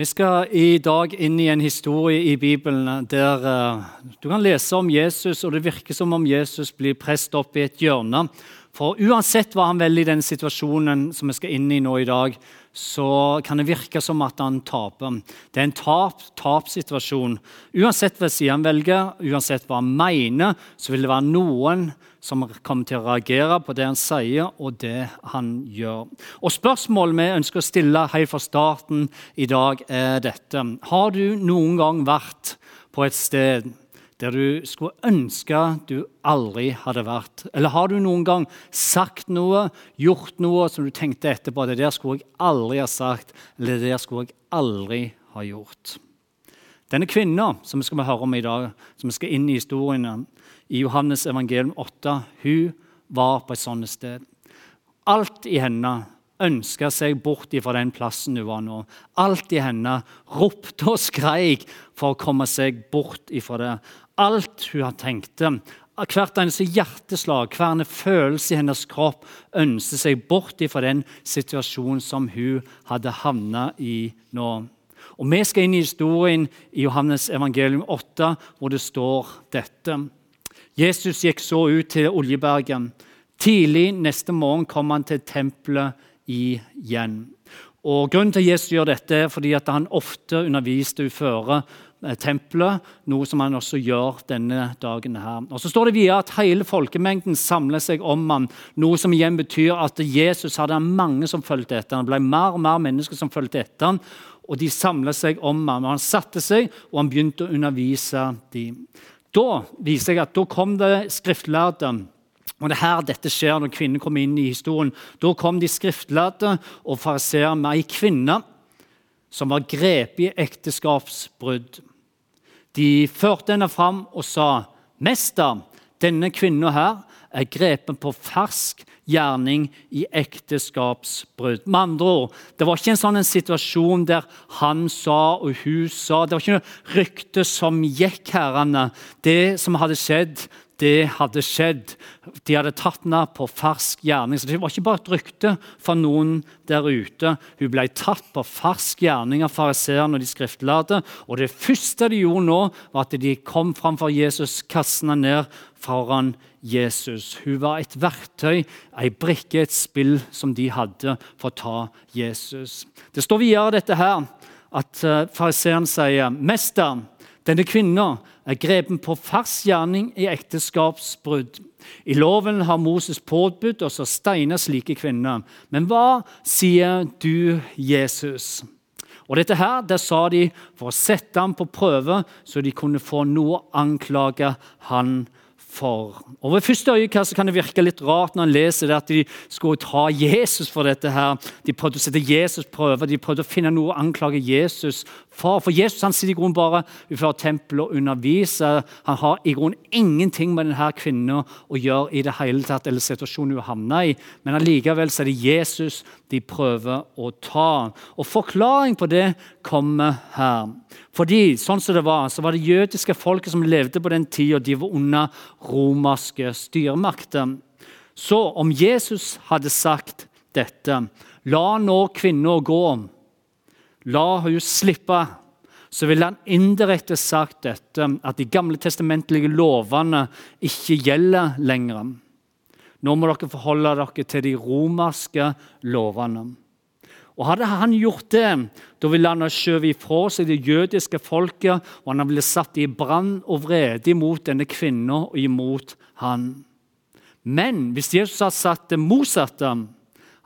Vi skal i dag inn i en historie i Bibelen der uh, du kan lese om Jesus, og det virker som om Jesus blir presset opp i et hjørne. For uansett hva han velger i den situasjonen som vi skal inn i nå i dag, så kan det virke som at han taper. Det er en tap-tap-situasjon. Uansett hva side han velger, uansett hva han mener, så vil det være noen som kommer til å reagere på det han sier og det han gjør. Og Spørsmålet vi ønsker å stille helt fra starten i dag, er dette. Har du noen gang vært på et sted der du skulle ønske du aldri hadde vært? Eller har du noen gang sagt noe, gjort noe som du tenkte etterpå det der skulle jeg aldri ha sagt, eller det der skulle jeg aldri ha gjort? Denne kvinna som vi skal høre om i dag, som vi skal inn i historien i Johannes evangelium 8, hun var på et sånt sted. Alt i henne ønska seg bort fra den plassen hun var nå. Alt i henne ropte og skreik for å komme seg bort fra det alt hun har tenkt. Hvert eneste hjerteslag, hver en følelse i hennes kropp ønsket seg bort fra den situasjonen som hun hadde havnet i nå. Og Vi skal inn i historien i Johannes evangelium 8, hvor det står dette. Jesus gikk så ut til Oljebergen. Tidlig neste morgen kom han til tempelet igjen. Og Grunnen til at Jesus gjør dette er fordi at han ofte underviste uføre Eh, tempelet, noe som han også gjør denne dagen. her. Og Så står det videre at hele folkemengden samler seg om ham, noe som igjen betyr at Jesus hadde mange som fulgte etter ham. Det ble mer og mer mennesker som fulgte etter ham, og de samlet seg om ham. Og Han satte seg, og han begynte å undervise dem. Da viser jeg at da kom det skriftlærde. Og det er her dette skjer når kvinner kommer inn i historien. Da kom de skriftlærde og fariseer med ei kvinne som var grepet i ekteskapsbrudd. De førte henne fram og sa, 'Mester, denne kvinna her er grepen på fersk gjerning i ekteskapsbrudd. Med andre ord, Det var ikke en sånn en situasjon der han sa og hun sa. Det var ikke noe rykte som gikk herrene. Det som hadde skjedd, det hadde skjedd. De hadde tatt henne på fersk gjerning. Så Det var ikke bare et rykte fra noen der ute. Hun ble tatt på fersk gjerning av fariseerne og de skriftlærde. Og det første de gjorde nå, var at de kom framfor Jesus, kastet ned foran Jesus. Hun var et verktøy, ei brikke, et spill som de hadde for å ta Jesus. Det står videre dette her, at eh, fariseeren sier, 'Mester, denne kvinna er grepen på fersk gjerning i ekteskapsbrudd. I loven har Moses påbudt oss å steine slike kvinner. Men hva sier du, Jesus? Og dette her, Det sa de for å sette ham på prøve, så de kunne få noe å anklage han for. Og Ved første øyekast kan det virke litt rart når en leser det at de skulle ta Jesus for dette. her. De prøvde å sette Jesus prøve, de prøvde å finne noe å anklage Jesus for. For Jesus han sitter i grunnen bare utenfor tempelet og underviser. Han har i grunnen ingenting med denne kvinnen å gjøre i det hele tatt, eller situasjonen hun havna i. Men allikevel er det Jesus de prøver å ta. Og Forklaring på det kommer her. Fordi sånn som det var, så var det jødiske folket som levde på den tida, de var under romerske styremakter. Så om Jesus hadde sagt dette La nå kvinna gå, la hun slippe, så ville han indirekte sagt dette, at de gamle testamentlige lovene ikke gjelder lenger. Nå må dere forholde dere til de romerske lovene. Og Hadde han gjort det, da ville han ha skjøvet ifra seg det jødiske folket, og han ville satt i brann og vrede imot denne kvinnen og imot han. Men hvis Jesus hadde sagt det motsatte,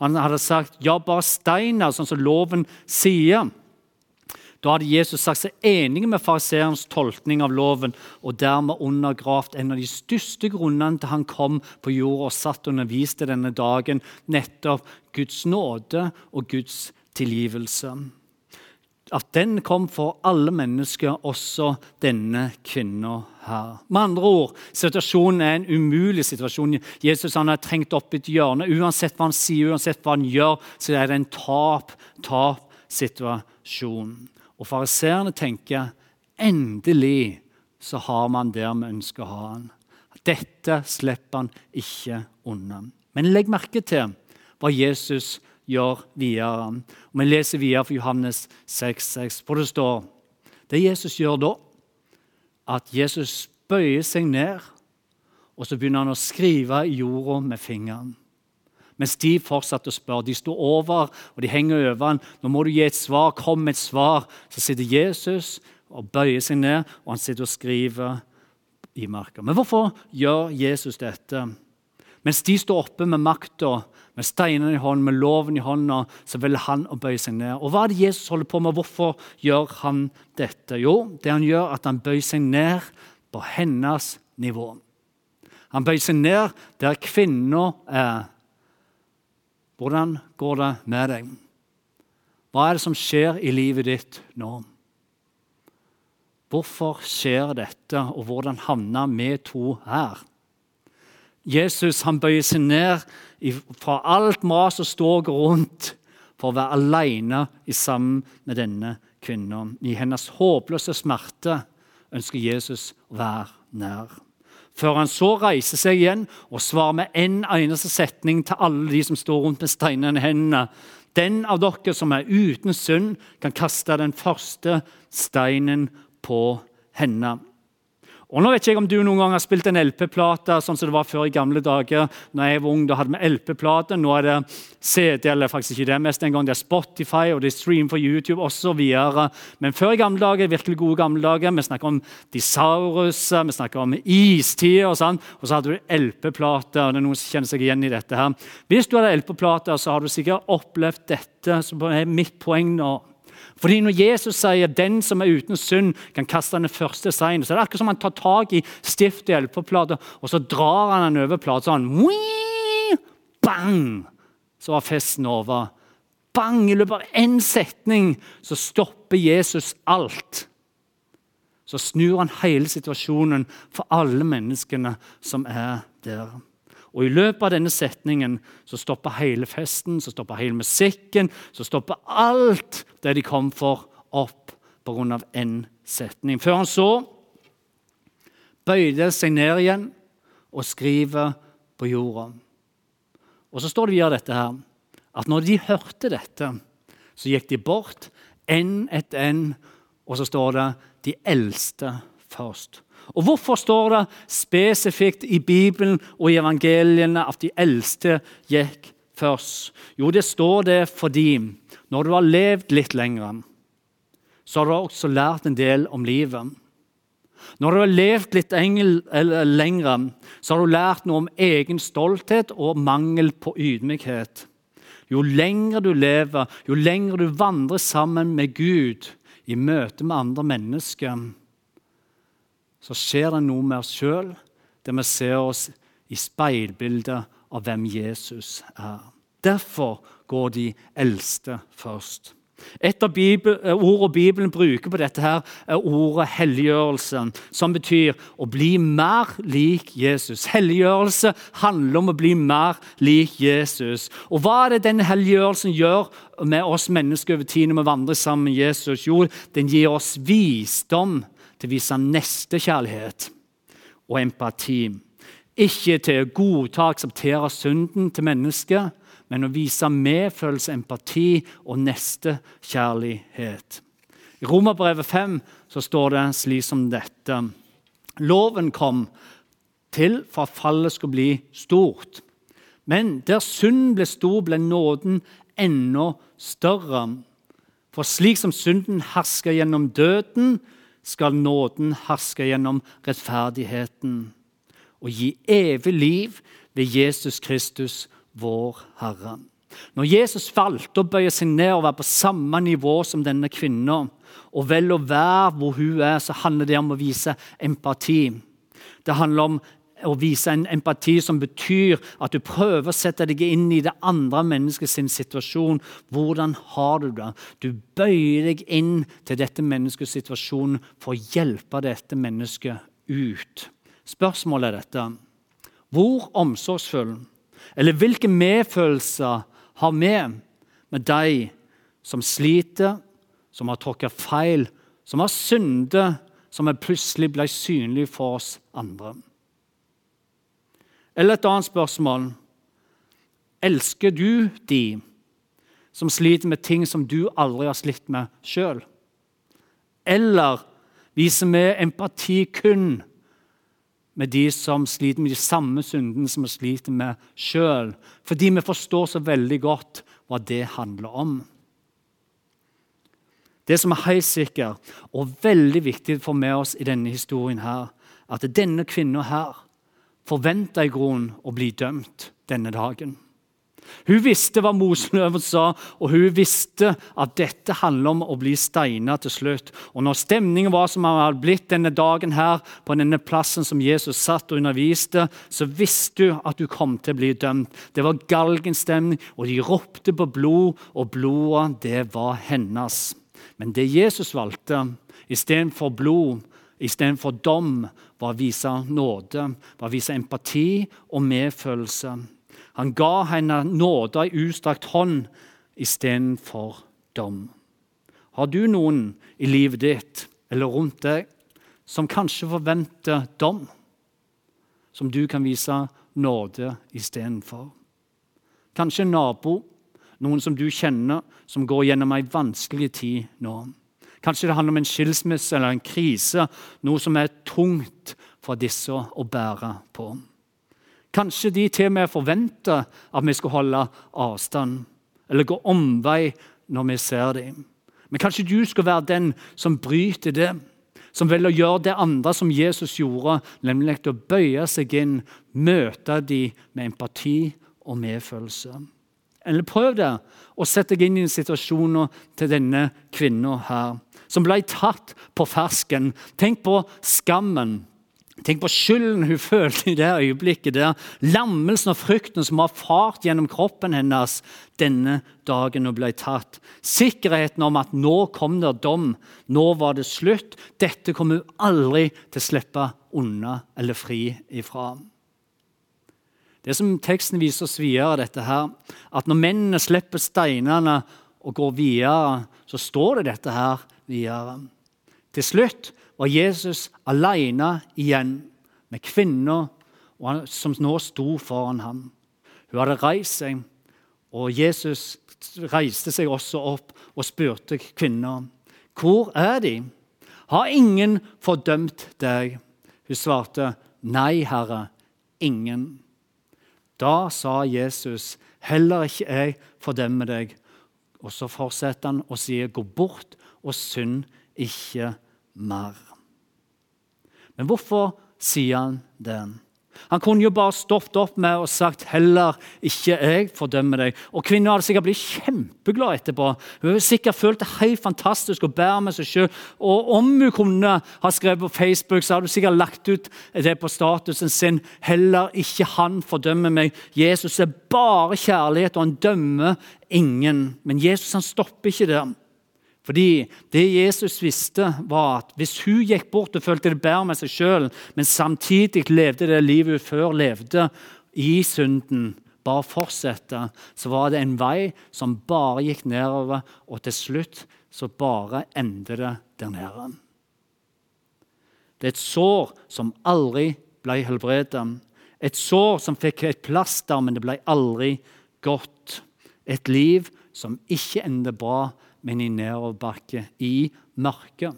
han hadde sagt ja, bare steiner, sånn som loven sier, da hadde Jesus sagt seg enig med fariseerens tolkning av loven og dermed undergravd en av de største grunnene til han kom på jorda og satt og underviste denne dagen, nettopp Guds nåde og Guds tilgivelse. At den kom for alle mennesker, også denne kvinna her. Med andre ord, situasjonen er en umulig situasjon. Jesus han er trengt opp i et hjørne. Uansett hva han sier, uansett hva han gjør, så er det en tap-tap-situasjon. Og fariseerne tenker endelig så har man der vi ønsker å ha han. Dette slipper han ikke unna. Men legg merke til hva Jesus gjør videre. Og Vi leser videre fra Johannes 6,6, hvor det står Det Jesus gjør da, at Jesus bøyer seg ned, og så begynner han å skrive i jorda med fingeren. Mens de fortsatte å spørre. De sto over, og de henger over han. Nå må du gi et svar. Kom med et svar. Så sitter Jesus og bøyer seg ned, og han sitter og skriver i marka. Men hvorfor gjør Jesus dette? Mens de står oppe med makta, med steinene i hånden, med loven i hånda, så vil han å bøye seg ned. Og Hva er det Jesus holder på med? Hvorfor gjør han dette? Jo, det han gjør, er at han bøyer seg ned på hennes nivå. Han bøyer seg ned der kvinna er. Hvordan går det med deg? Hva er det som skjer i livet ditt nå? Hvorfor skjer dette, og hvordan havna vi to her? Jesus han bøyer seg ned fra alt mas og ståk rundt for å være alene sammen med denne kvinnen. I hennes håpløse smerte ønsker Jesus å være nær. Før han så reiser seg igjen og svarer med en eneste setning til alle de som står rundt med steinene i hendene. Den av dere som er uten synd, kan kaste den første steinen på henne. Og nå vet ikke jeg om du noen gang har spilt en LP-plate, sånn som det var før i gamle dager. Når jeg var ung, da hadde vi LP-plate. Nå er det CD, eller faktisk ikke det mest en gang. Det er Spotify, og det er stream for YouTube osv. Men før i gamle dager, virkelig gode gamle dager, vi snakker om disaurus, vi snakker om istider og sånn. Og så hadde du LP-plate, og det er noen som kjenner seg igjen i dette her. Hvis du hadde LP-plate, så har du sikkert opplevd dette, som er mitt poeng nå. Fordi Når Jesus sier 'den som er uten synd, kan kaste den første steinen', så er det akkurat som han tar tak i stiftet i hjelpeplata og så drar han den over plata sånn. Bang! Så var festen over. Bang! I løpet av én setning så stopper Jesus alt. Så snur han hele situasjonen for alle menneskene som er der. Og I løpet av denne setningen så stopper hele festen, så stopper hele musikken, så stopper alt det de kom for, opp pga. én setning. Før han så bøyde seg ned igjen og skriver på jorda. Og Så står det videre dette her, at når de hørte dette, så gikk de bort, én etter én, og så står det 'de eldste først'. Og Hvorfor står det spesifikt i Bibelen og i evangeliene at de eldste gikk først? Jo, det står det fordi når du har levd litt lenger, så har du også lært en del om livet. Når du har levd litt lenger, så har du lært noe om egen stolthet og mangel på ydmykhet. Jo lenger du lever, jo lenger du vandrer sammen med Gud i møte med andre mennesker, så skjer det noe med oss sjøl, der vi ser oss i speilbildet av hvem Jesus er. Derfor går de eldste først. Et av Bibel, eh, ordene Bibelen bruker på dette, her er ordet helliggjørelse, som betyr å bli mer lik Jesus. Helliggjørelse handler om å bli mer lik Jesus. Og Hva er det denne helliggjørelsen gjør med oss mennesker over tid når vi vandrer sammen med Jesus? Jo, den gir oss visdom til å vise nestekjærlighet og empati. Ikke til å godta og akseptere synden til mennesket, men å vise medfølelse, empati og nestekjærlighet. I Romerbrevet 5 så står det slik som dette. Loven kom til for at fallet skulle bli stort. Men der synden ble stor, ble nåden enda større. For slik som synden hersker gjennom døden, skal nåden herske gjennom rettferdigheten og gi evig liv ved Jesus Kristus, vår Herre. Når Jesus valgte å bøye seg ned og være på samme nivå som denne kvinnen, og vel å være hvor hun er, så handler det om å vise empati. Det handler om å vise en empati som betyr at du prøver å sette deg inn i det andre menneskets situasjon. Hvordan har du det? Du bøyer deg inn til dette menneskets situasjon for å hjelpe dette mennesket ut. Spørsmålet er dette. Hvor omsorgsfull, eller hvilke medfølelser har vi med de som sliter, som har tråkket feil, som har syndet, som plutselig ble synlig for oss andre? Eller et annet spørsmål. Elsker du de som sliter med ting som du aldri har slitt med sjøl? Eller viser vi empati kun med de som sliter med de samme syndene som vi sliter med sjøl, fordi vi forstår så veldig godt hva det handler om? Det som er helt sikkert og veldig viktig for med oss i denne historien, her, at denne kvinna her forventa i grunnen å bli dømt denne dagen. Hun visste hva Moseløven sa, og hun visste at dette handler om å bli steina til slutt. Og når stemningen var som den hadde blitt denne dagen her, på denne plassen som Jesus satt og underviste, så visste hun at hun kom til å bli dømt. Det var galgenstemning, og de ropte på blod, og blodet, det var hennes. Men det Jesus valgte istedenfor blod, istedenfor dom, var å vise nåde, var å vise empati og medfølelse. Han ga henne nåde i utstrakt hånd istedenfor dom. Har du noen i livet ditt eller rundt deg som kanskje forventer dom, som du kan vise nåde istedenfor? Kanskje en nabo noen som du kjenner, som går gjennom ei vanskelig tid nå. Kanskje det handler om en skilsmisse eller en krise, noe som er tungt for disse å bære på. Kanskje de til og med forventer at vi skal holde avstand eller gå omvei når vi ser dem. Men kanskje du skal være den som bryter det, som å gjøre det andre som Jesus gjorde, nemlig å bøye seg inn, møte dem med empati og medfølelse. Eller prøv det, og sett deg inn i situasjonen til denne kvinna her, som ble tatt på fersken. Tenk på skammen. Tenk på skylden hun følte i det øyeblikket. der. Lammelsen og frykten som har fart gjennom kroppen hennes denne dagen hun ble tatt. Sikkerheten om at nå kom det dom, nå var det slutt. Dette kom hun aldri til å slippe unna eller fri ifra. Det som teksten viser oss videre, dette her, at når mennene slipper steinene og går videre, så står det dette her videre. Til slutt var Jesus alene igjen med kvinna som nå sto foran ham. Hun hadde reist seg, og Jesus reiste seg også opp og spurte kvinna, 'Hvor er de?' 'Har ingen fordømt deg?' Hun svarte, 'Nei, Herre, ingen.' Da sa Jesus, 'Heller ikke jeg fordømmer deg.' Og så fortsetter han og sier, 'Gå bort og synd ikke mer'. Men hvorfor sier han det? Han kunne jo bare stoppet opp med og sagt 'heller ikke jeg fordømmer deg'. Og Kvinnen hadde sikkert blitt kjempeglad etterpå. Hun hadde sikkert følt det helt fantastisk å bære med seg selv. Og om hun kunne ha skrevet på Facebook, så hadde hun sikkert lagt ut det på statusen sin 'Heller ikke han fordømmer meg'. Jesus er bare kjærlighet, og han dømmer ingen. Men Jesus han stopper ikke der. Fordi det Jesus visste, var at hvis hun gikk bort og følte det bedre med seg sjøl, men samtidig levde det livet hun før levde, i synden, bare fortsette, så var det en vei som bare gikk nedover, og til slutt så bare endte det der nede. Det er et sår som aldri ble helbredet. Et sår som fikk et plaster, men det ble aldri godt. Et liv som ikke ender bra, men i nedoverbakke, i mørket.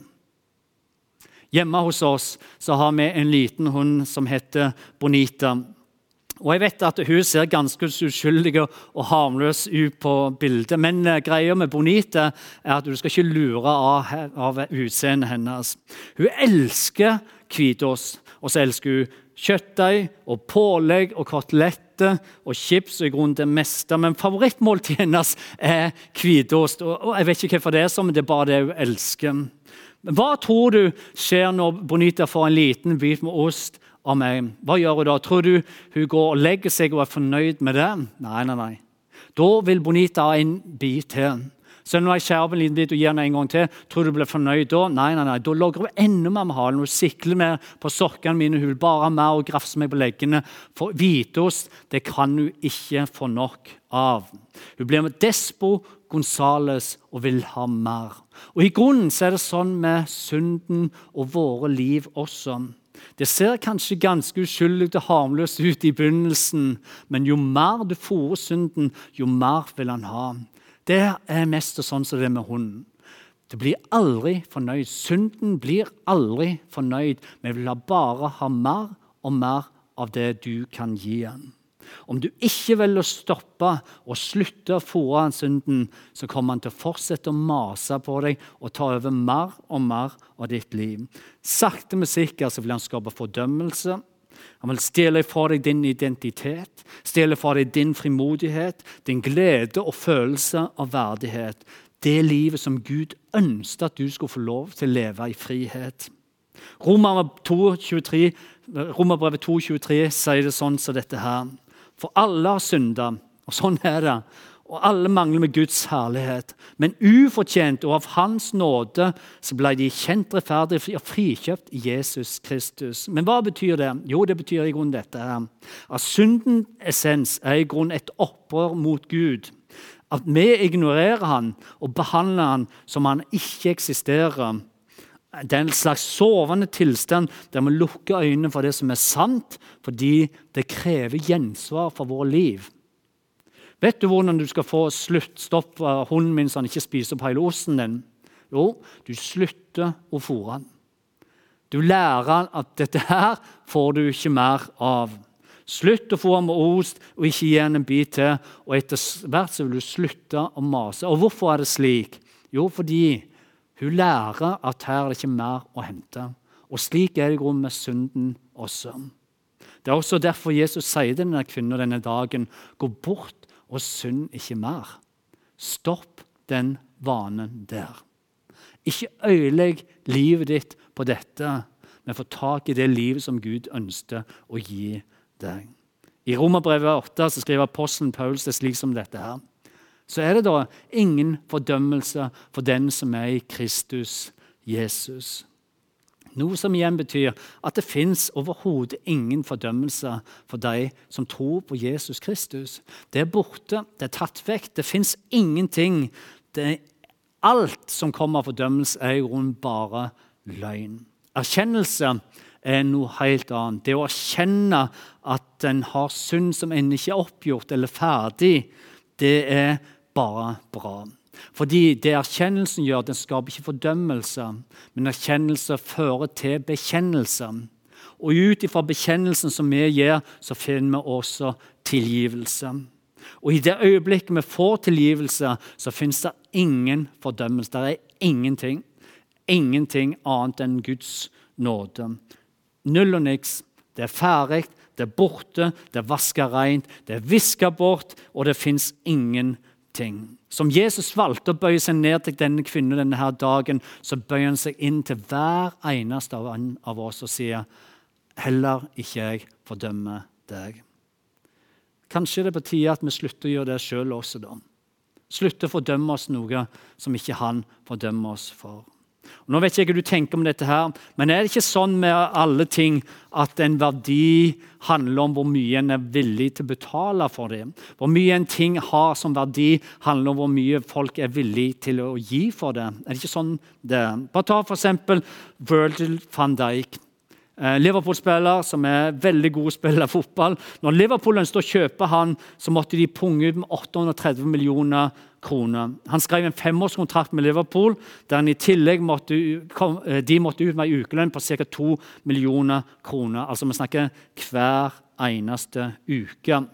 Hjemme hos oss så har vi en liten hund som heter Bonita. Og jeg vet at Hun ser ganske uskyldig og harmløs ut på bildet. Men uh, greia med Bonita er at du skal ikke lure av, av utseendet hennes. Hun elsker hvitost, og så elsker hun kjøttdeig og pålegg og koteletter og chips og i grunnen det meste. Men favorittmåltidet hennes er hvitost. Og jeg vet ikke hvorfor det er sånn, men det er bare det hun elsker. Hva tror du skjer når Bonita får en liten bit med ost av meg? Hva gjør hun da? Tror du hun går og legger seg og er fornøyd med det? Nei, nei, nei. Da vil Bonita ha en bit til. Så når jeg skjærer opp en liten bit og gir den en gang til, tror du du blir fornøyd da? Nei, nei, nei. Da logrer hun enda mer med halen. Hun sikler mer på sokkene mine. Hun vil bare ha mer og grafse meg på leggene. For hvitost det kan hun ikke få nok av. Hun blir med Despo Gonzales og vil ha mer. Og I grunnen så er det sånn med synden og våre liv også. Det ser kanskje ganske uskyldig og harmløst ut i begynnelsen, men jo mer du fôrer synden, jo mer vil han ha. Det er mest sånn som det er med hunden. Du blir aldri fornøyd. Synden blir aldri fornøyd, Vi vil bare ha mer og mer av det du kan gi den. Om du ikke velger å stoppe og slutte å fòre synden, så kommer han til å fortsette å mase på deg og ta over mer og mer av ditt liv. Sakte, men sikkert vil han skape fordømmelse. Han vil stjele fra deg din identitet, stjele fra deg din frimodighet, din glede og følelse av verdighet det livet som Gud ønsket at du skulle få lov til å leve i frihet. Romerbrevet 2,23 sier det sånn som dette her. For alle har synda, og sånn er det. Og alle mangler med Guds herlighet. Men ufortjent og av Hans nåde så ble de kjent rettferdige og frikjøpt Jesus Kristus. Men hva betyr det? Jo, det betyr i grunnen dette. her. At syndens essens er i grunnen et opprør mot Gud. At vi ignorerer han og behandler han som han ikke eksisterer. Det er en slags sovende tilstand der vi lukker øynene for det som er sant, fordi det krever gjensvar for vårt liv. Vet du hvordan du skal få sluttstopp av hunden min så han ikke spiser opp hele osten din? Jo, du slutter å fôre han. Du lærer at dette her får du ikke mer av. Slutt å ham med ost og ikke gi ham en bit til. Og etter hvert så vil du slutte å mase. Og hvorfor er det slik? Jo, fordi hun lærer at her er det ikke mer å hente. Og slik er det i grunnen med synden også. Det er også derfor Jesus sier til denne kvinnen denne dagen gå bort og synd ikke mer. Stopp den vanen der. Ikke ødelegg livet ditt på dette, men få tak i det livet som Gud ønsker å gi deg. I Romerbrevet 8 så skriver apostelen Paulus det slik som dette her. Så er det da ingen fordømmelse for den som er i Kristus Jesus. Noe som igjen betyr at det fins overhodet ingen fordømmelse for de som tror på Jesus Kristus. Det er borte, det er tatt vekk. Det fins ingenting. Det alt som kommer av fordømmelse, er i grunnen bare løgn. Erkjennelse er noe helt annet. Det å erkjenne at en har synd som ennå ikke er oppgjort eller ferdig, det er bare bra. Fordi det erkjennelsen gjør, den skaper ikke fordømmelse, men erkjennelse fører til bekjennelse. Og ut ifra bekjennelsen som vi gir, så finner vi også tilgivelse. Og i det øyeblikket vi får tilgivelse, så fins det ingen fordømmelse. Det er ingenting. Ingenting annet enn Guds nåde. Null og niks. Det er ferdig, det er borte, det er vaska rent, det er viska bort, og det fins ingenting. Som Jesus valgte å bøye seg ned til denne kvinnen denne her dagen, så bøyer han seg inn til hver eneste av oss og sier heller ikke jeg fordømmer deg. Kanskje det er på tide at vi slutter å gjøre det sjøl også, da. Slutter å fordømme oss noe som ikke han fordømmer oss for. Nå vet jeg ikke hva du tenker om dette, her, men er det ikke sånn med alle ting at en verdi handler om hvor mye en er villig til å betale for det? Hvor mye en ting har som verdi, handler om hvor mye folk er villig til å gi for det. Er det ikke sånn det? Bare ta f.eks. Virgil van Dijk. Eh, Liverpool-spiller som er veldig god spiller av fotball. Når Liverpool ønsket å kjøpe han, så måtte de punge ut med 830 millioner kroner. Han skrev en femårskontrakt med Liverpool, der han i tillegg måtte, eh, de måtte ut med en ukelønn på ca. 2 millioner kroner. Altså Vi snakker hver eneste uke.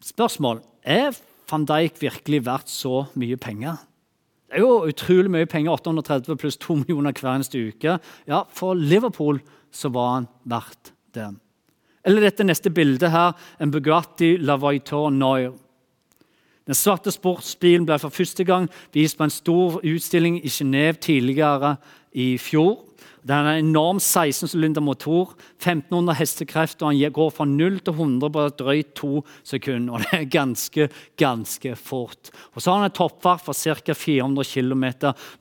Spørsmål er van Dijk virkelig verdt så mye penger? Det er jo utrolig mye penger. 830 pluss 2 millioner hver eneste uke. Ja, For Liverpool så var han verdt det. Eller dette neste bildet her, en Bugatti Lavaitor Noir. Den svarte sportsbilen ble for første gang vist på en stor utstilling i Genéve tidligere i fjor. Det er en enorm 16-sylinder motor, 1500 hestekrefter, og han går fra 0 til 100 på drøyt to sekunder. og Det er ganske, ganske fort. Og Så har han en toppfart for ca. 400 km,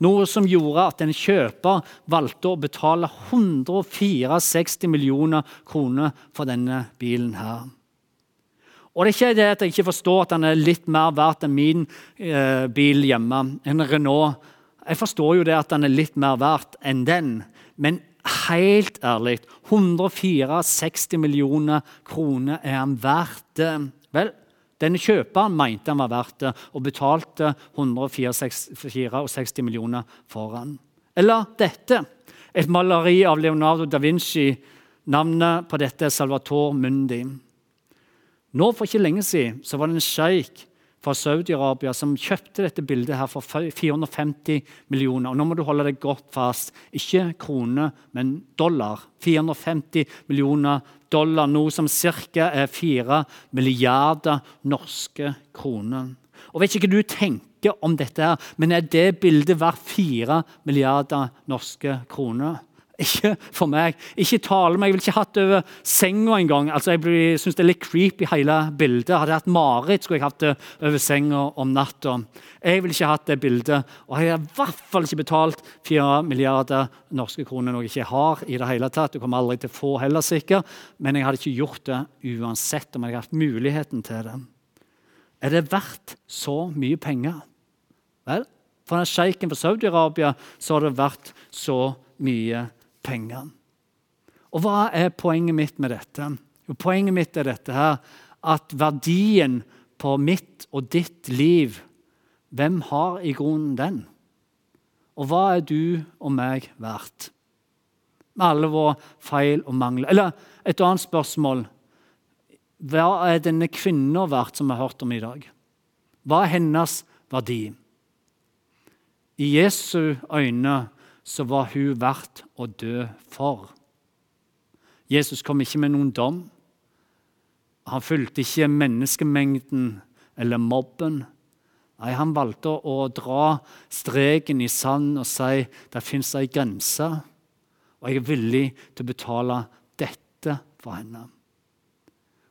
noe som gjorde at en kjøper valgte å betale 164 millioner kroner for denne bilen. her. Og det er ikke det at jeg ikke forstår at han er litt mer verdt enn min eh, bil hjemme, en Renault. Jeg forstår jo det at han er litt mer verdt enn den. Men helt ærlig 164 millioner kroner er han verdt det. Vel, Denne kjøperen mente han var verdt det, og betalte 164 millioner for han. Eller dette, et maleri av Leonardo da Vinci. Navnet på dette er Salvator Mundi. Nå For ikke lenge siden så var det en sjeik fra Saudi-Arabia som kjøpte dette bildet her for 450 millioner. Og nå må du holde deg godt fast. Ikke kroner, men dollar. 450 millioner dollar, noe som ca. er 4 milliarder norske kroner. Og vet ikke hva du tenker om dette, her, men er det bildet verdt 4 milliarder norske kroner? Ikke for meg. Ikke tale meg. Jeg ville ikke hatt over senga engang. Altså, jeg syns det er litt creepy, hele bildet. Hadde jeg hatt mareritt, skulle jeg hatt det over senga om natta. Jeg ville ikke hatt det bildet. Og jeg har i hvert fall ikke betalt 4 milliarder norske kroner, noe jeg ikke har i det hele tatt. Du kommer aldri til å få heller, sikkert. Men jeg hadde ikke gjort det uansett om jeg hadde hatt muligheten til det. Er det verdt så mye penger? Vel, for den sjeiken fra Saudi-Arabia så har det vært så mye penger pengene. Og hva er poenget mitt med dette? Jo, poenget mitt er dette her, at verdien på mitt og ditt liv, hvem har i grunnen den? Og hva er du og meg verdt? Med alle våre feil og mangler. Eller et annet spørsmål. Hva er denne kvinna verdt, som vi har hørt om i dag? Hva er hennes verdi? I Jesu øyne så var hun verdt å dø for. Jesus kom ikke med noen dom. Han fulgte ikke menneskemengden eller mobben. Nei, Han valgte å dra streken i sand og si det fins ei grense, og jeg er villig til å betale dette for henne.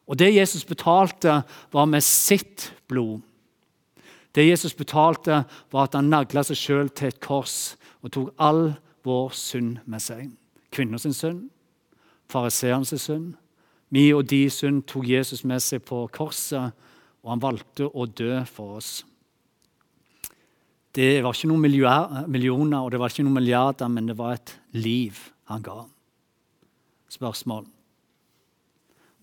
Og Det Jesus betalte, var med sitt blod. Det Jesus betalte, var at han nagla seg sjøl til et kors og tok all vår synd med seg. Kvinners synd, fariseernes synd. Mi og de synd tok Jesus med seg på korset, og han valgte å dø for oss. Det var ikke noen millioner og det var ikke noen milliarder, men det var et liv han ga. Spørsmål.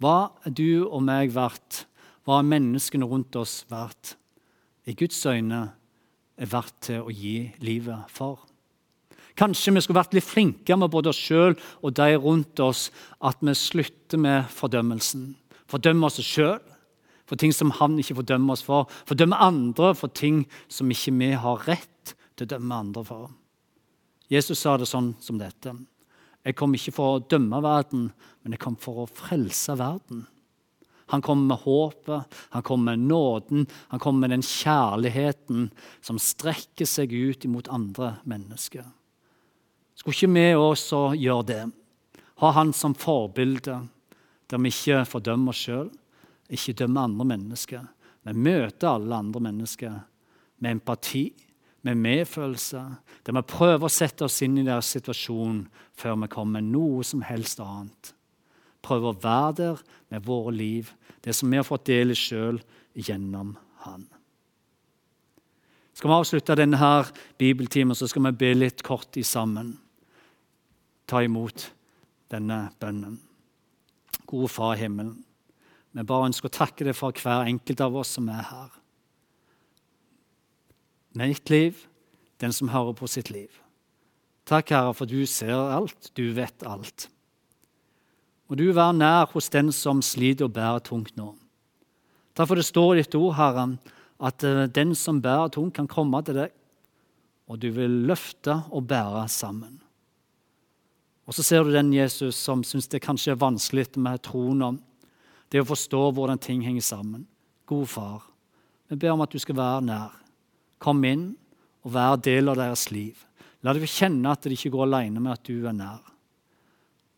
Hva er du og meg verdt? Hva er menneskene rundt oss verdt? I Guds øyne er verdt til å gi livet for. Kanskje vi skulle vært litt flinkere med både oss sjøl og de rundt oss, at vi slutter med fordømmelsen. Fordømme oss sjøl for ting som han ikke fordømmer oss for. Fordømme andre for ting som ikke vi har rett til å dømme andre for. Jesus sa det sånn som dette. Jeg kom ikke for å dømme verden, men jeg kom for å frelse verden. Han kom med håpet, han kom med nåden, han kom med den kjærligheten som strekker seg ut imot andre mennesker. Skulle ikke vi også gjøre det? Ha han som forbilde, der vi ikke fordømmer oss sjøl, ikke dømmer andre mennesker, men møter alle andre mennesker med empati, med medfølelse, der vi prøver å sette oss inn i deres situasjon før vi kommer med noe som helst annet. Prøver å være der med våre liv, det som vi har fått del i sjøl gjennom Han. Skal vi avslutte denne bibeltimen, så skal vi be litt kort i sammen ta imot denne bønnen. Gode Far i himmelen, vi bare ønsker å takke deg for hver enkelt av oss som er her. Mitt liv, den som hører på sitt liv. Takk, Herre, for du ser alt, du vet alt. Må du være nær hos den som sliter og bærer tungt nå. Takk for det står i ditt ord, Herre, at eh, den som bærer tungt, kan komme til deg, og du vil løfte og bære sammen. Og så ser du den Jesus som syns det kanskje er vanskelig med troen om det å forstå hvordan ting henger sammen. God far, vi ber om at du skal være nær. Kom inn og vær del av deres liv. La dem kjenne at de ikke går alene med at du er nær.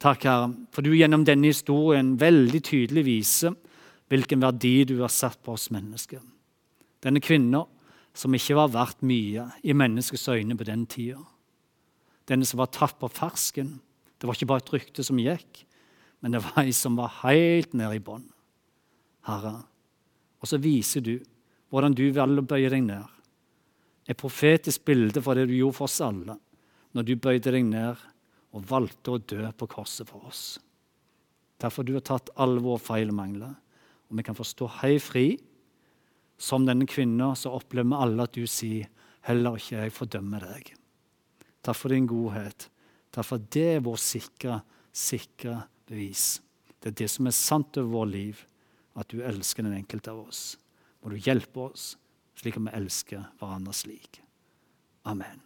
Takk, Herre, for du gjennom denne historien veldig tydelig viser hvilken verdi du har satt på oss mennesker. Denne kvinna som ikke var verdt mye i menneskets øyne på den tida. Denne som var tatt på fersken det var ikke bare et rykte som gikk, men det var ei som var helt nede i bånn. Herre. Og så viser du hvordan du velger å bøye deg ned. Et profetisk bilde for det du gjorde for oss alle når du bøyde deg ned og valgte å dø på korset for oss. Derfor du har tatt alle våre feil og mangler, og vi kan få stå hei fri som denne kvinnen, så opplever vi alle at du sier heller ikke jeg fordømmer deg. Takk for din godhet. Takk for det er vår sikre, sikre bevis. Det er det som er sant over vårt liv, at du elsker den enkelte av oss. Må du hjelpe oss slik at vi elsker hverandre slik. Amen.